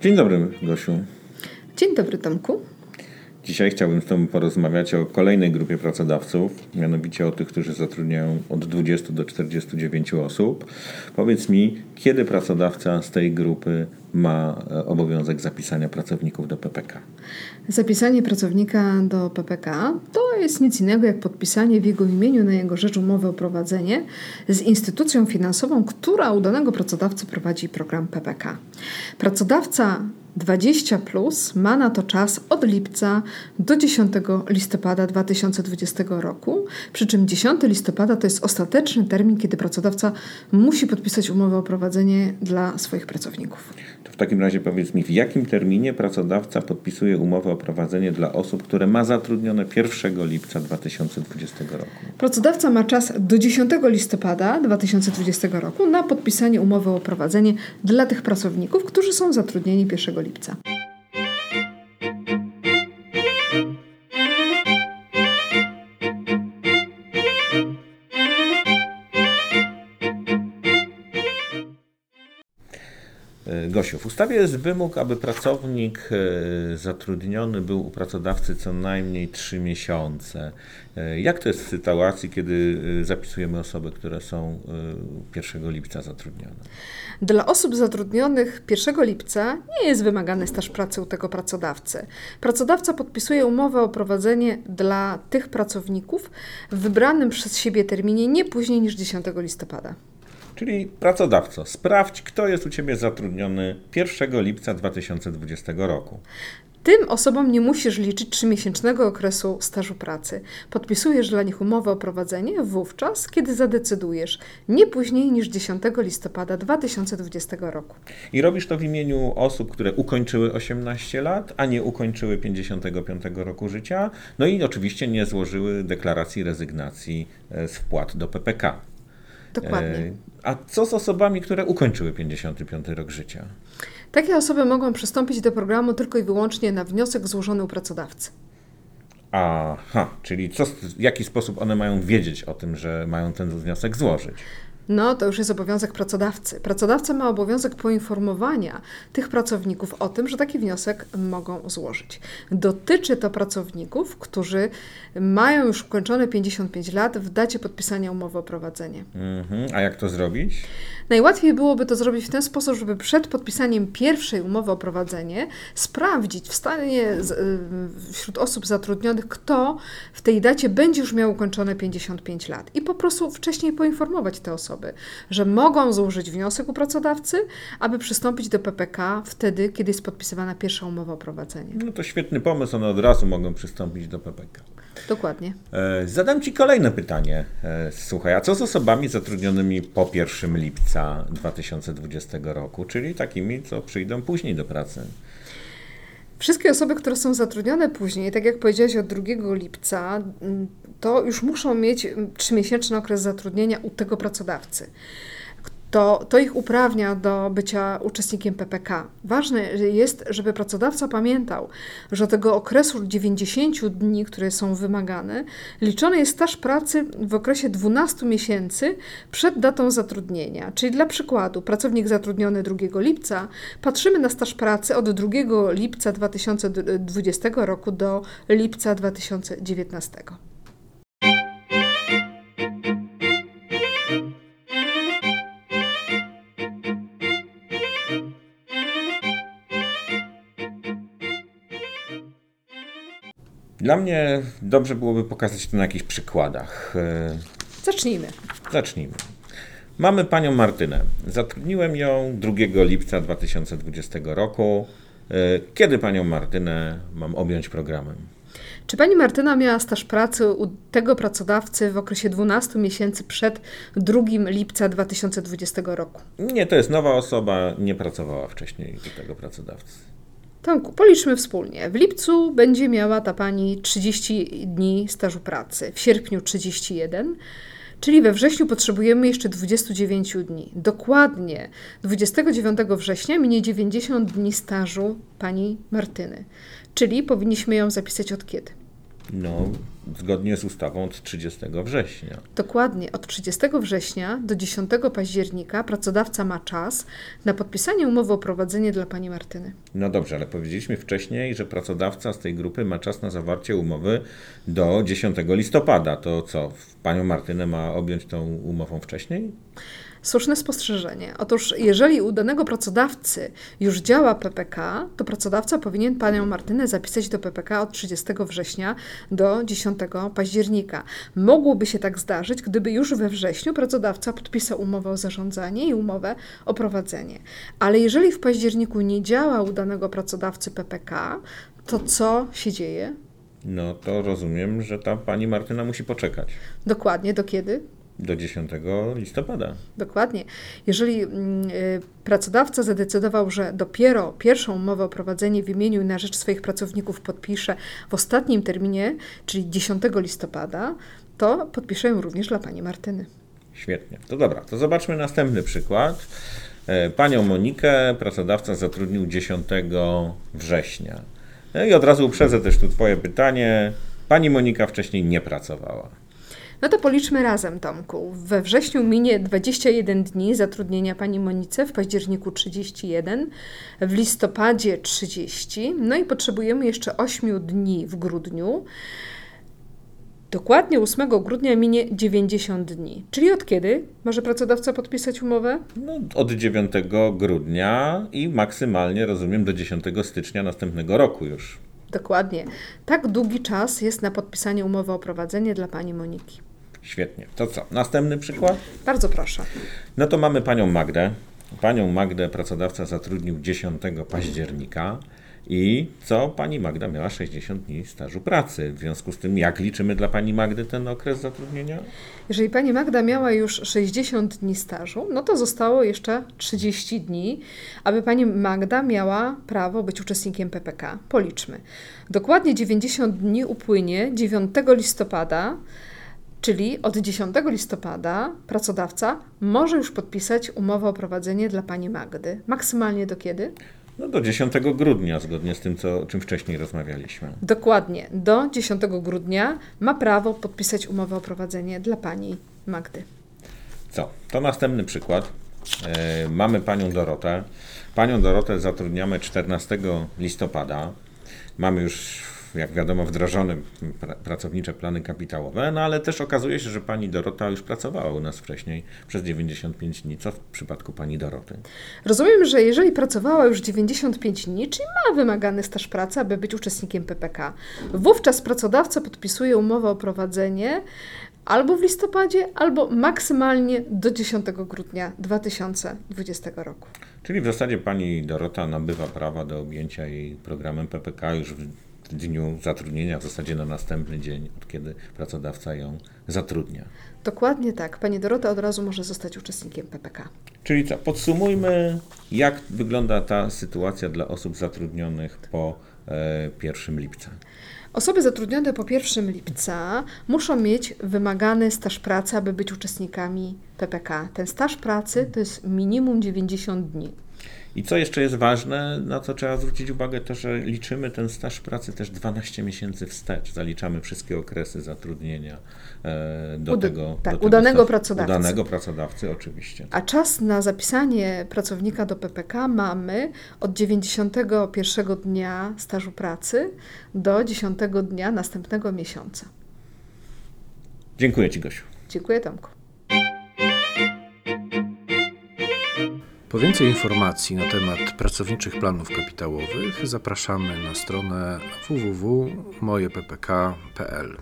Dzień dobry, Gosiu. Dzień dobry, Tomku. Dzisiaj chciałbym z Tobą porozmawiać o kolejnej grupie pracodawców, mianowicie o tych, którzy zatrudniają od 20 do 49 osób. Powiedz mi, kiedy pracodawca z tej grupy ma e, obowiązek zapisania pracowników do PPK? Zapisanie pracownika do PPK to jest nic innego jak podpisanie w jego imieniu na jego rzecz umowy o prowadzenie z instytucją finansową, która u danego pracodawcy prowadzi program PPK. Pracodawca 20 plus ma na to czas od lipca do 10 listopada 2020 roku, przy czym 10 listopada to jest ostateczny termin, kiedy pracodawca musi podpisać umowę o prowadzenie dla swoich pracowników. To w takim razie powiedz mi, w jakim terminie pracodawca podpisuje umowę o prowadzenie dla osób, które ma zatrudnione 1 lipca 2020 roku? Pracodawca ma czas do 10 listopada 2020 roku na podpisanie umowy o prowadzenie dla tych pracowników, którzy są zatrudnieni 1 Golibca. Gosiu, w ustawie jest wymóg, aby pracownik e, zatrudniony był u pracodawcy co najmniej 3 miesiące. E, jak to jest w sytuacji, kiedy zapisujemy osoby, które są 1 lipca zatrudnione? Dla osób zatrudnionych 1 lipca nie jest wymagany staż pracy u tego pracodawcy. Pracodawca podpisuje umowę o prowadzenie dla tych pracowników w wybranym przez siebie terminie nie później niż 10 listopada. Czyli pracodawco, sprawdź, kto jest u Ciebie zatrudniony 1 lipca 2020 roku. Tym osobom nie musisz liczyć trzymiesięcznego okresu stażu pracy. Podpisujesz dla nich umowę o prowadzenie wówczas, kiedy zadecydujesz, nie później niż 10 listopada 2020 roku. I robisz to w imieniu osób, które ukończyły 18 lat, a nie ukończyły 55 roku życia, no i oczywiście nie złożyły deklaracji rezygnacji e, z wpłat do PPK. Dokładnie. E, a co z osobami, które ukończyły 55 rok życia? Takie osoby mogą przystąpić do programu tylko i wyłącznie na wniosek złożony u pracodawcy. Aha, czyli co, w jaki sposób one mają wiedzieć o tym, że mają ten wniosek złożyć? No, to już jest obowiązek pracodawcy. Pracodawca ma obowiązek poinformowania tych pracowników o tym, że taki wniosek mogą złożyć. Dotyczy to pracowników, którzy mają już ukończone 55 lat w dacie podpisania umowy o prowadzenie. Mhm. A jak to zrobić? Najłatwiej byłoby to zrobić w ten sposób, żeby przed podpisaniem pierwszej umowy o prowadzenie sprawdzić w stanie y, wśród osób zatrudnionych, kto w tej dacie będzie już miał ukończone 55 lat i po prostu wcześniej poinformować te osoby osoby, że mogą złożyć wniosek u pracodawcy, aby przystąpić do PPK wtedy, kiedy jest podpisywana pierwsza umowa o prowadzenie. No to świetny pomysł, one od razu mogą przystąpić do PPK. Dokładnie. E, zadam Ci kolejne pytanie. E, słuchaj, a co z osobami zatrudnionymi po 1 lipca 2020 roku, czyli takimi, co przyjdą później do pracy? Wszystkie osoby, które są zatrudnione później, tak jak powiedziałeś od 2 lipca, to już muszą mieć trzymiesięczny okres zatrudnienia u tego pracodawcy to, to ich uprawnia do bycia uczestnikiem PPK. Ważne jest, żeby pracodawca pamiętał, że do tego okresu 90 dni, które są wymagane, liczony jest staż pracy w okresie 12 miesięcy przed datą zatrudnienia. Czyli dla przykładu, pracownik zatrudniony 2 lipca, patrzymy na staż pracy od 2 lipca 2020 roku do lipca 2019. Dla mnie dobrze byłoby pokazać to na jakichś przykładach. E, Zacznijmy. Zacznijmy. Mamy panią Martynę. Zatrudniłem ją 2 lipca 2020 roku. E, kiedy panią Martynę mam objąć programem? Czy pani Martyna miała staż pracy u tego pracodawcy w okresie 12 miesięcy przed 2 lipca 2020 roku? Nie, to jest nowa osoba, nie pracowała wcześniej u tego pracodawcy. Tomku, policzmy wspólnie. W lipcu będzie miała ta pani 30 dni stażu pracy, w sierpniu 31, czyli we wrześniu potrzebujemy jeszcze 29 dni. Dokładnie 29 września minie 90 dni stażu pani Martyny, czyli powinniśmy ją zapisać od kiedy? No, zgodnie z ustawą od 30 września. Dokładnie, od 30 września do 10 października pracodawca ma czas na podpisanie umowy o prowadzenie dla pani Martyny. No dobrze, ale powiedzieliśmy wcześniej, że pracodawca z tej grupy ma czas na zawarcie umowy do 10 listopada. To co, panią Martynę ma objąć tą umową wcześniej? Słuszne spostrzeżenie. Otóż, jeżeli u danego pracodawcy już działa PPK, to pracodawca powinien panią Martynę zapisać do PPK od 30 września do 10 października. Mogłoby się tak zdarzyć, gdyby już we wrześniu pracodawca podpisał umowę o zarządzanie i umowę o prowadzenie. Ale jeżeli w październiku nie działa u danego pracodawcy PPK, to co się dzieje? No to rozumiem, że ta pani Martyna musi poczekać. Dokładnie, do kiedy? Do 10 listopada. Dokładnie. Jeżeli mm, y, pracodawca zadecydował, że dopiero pierwszą umowę o prowadzenie w imieniu i na rzecz swoich pracowników podpisze w ostatnim terminie, czyli 10 listopada, to podpisze ją również dla pani Martyny. Świetnie. To dobra, to zobaczmy następny przykład. E, panią Monikę pracodawca zatrudnił 10 września. No i od razu uprzedzę też tu Twoje pytanie. Pani Monika wcześniej nie pracowała. No to policzmy razem, Tomku. We wrześniu minie 21 dni zatrudnienia pani Monice, w październiku 31, w listopadzie 30, no i potrzebujemy jeszcze 8 dni w grudniu. Dokładnie 8 grudnia minie 90 dni. Czyli od kiedy może pracodawca podpisać umowę? No, od 9 grudnia i maksymalnie, rozumiem, do 10 stycznia następnego roku już. Dokładnie. Tak długi czas jest na podpisanie umowy o prowadzenie dla pani Moniki. Świetnie. To co? Następny przykład? Bardzo proszę. No to mamy panią Magdę. Panią Magdę pracodawca zatrudnił 10 października. I co? Pani Magda miała 60 dni stażu pracy. W związku z tym, jak liczymy dla pani Magdy ten okres zatrudnienia? Jeżeli pani Magda miała już 60 dni stażu, no to zostało jeszcze 30 dni, aby pani Magda miała prawo być uczestnikiem PPK. Policzmy. Dokładnie 90 dni upłynie 9 listopada Czyli od 10 listopada pracodawca może już podpisać umowę o prowadzenie dla pani Magdy. Maksymalnie do kiedy? No do 10 grudnia, zgodnie z tym, co, o czym wcześniej rozmawialiśmy. Dokładnie. Do 10 grudnia ma prawo podpisać umowę o prowadzenie dla pani Magdy. Co? To następny przykład. E, mamy panią Dorotę. Panią Dorotę zatrudniamy 14 listopada. Mamy już jak wiadomo, wdrożone pra pracownicze plany kapitałowe, no ale też okazuje się, że pani Dorota już pracowała u nas wcześniej przez 95 dni. Co w przypadku pani Doroty? Rozumiem, że jeżeli pracowała już 95 dni, czyli ma wymagany staż pracy, aby być uczestnikiem PPK, wówczas pracodawca podpisuje umowę o prowadzenie albo w listopadzie, albo maksymalnie do 10 grudnia 2020 roku. Czyli w zasadzie pani Dorota nabywa prawa do objęcia jej programem PPK już w dniu zatrudnienia, w zasadzie na następny dzień, od kiedy pracodawca ją zatrudnia. Dokładnie tak. Pani Dorota od razu może zostać uczestnikiem PPK. Czyli co, podsumujmy, jak wygląda ta sytuacja dla osób zatrudnionych po e, 1 lipca. Osoby zatrudnione po 1 lipca muszą mieć wymagany staż pracy, aby być uczestnikami PPK. Ten staż pracy to jest minimum 90 dni. I co jeszcze jest ważne, na co trzeba zwrócić uwagę, to że liczymy ten staż pracy też 12 miesięcy wstecz. Zaliczamy wszystkie okresy zatrudnienia e, do tego. Tak, do tego udanego staż, pracodawcy. Udanego pracodawcy, oczywiście. A czas na zapisanie pracownika do PPK mamy od 91 dnia stażu pracy do 10 dnia następnego miesiąca. Dziękuję Ci, Gosiu. Dziękuję, Tomku. Po więcej informacji na temat pracowniczych planów kapitałowych zapraszamy na stronę www.mojeppk.pl.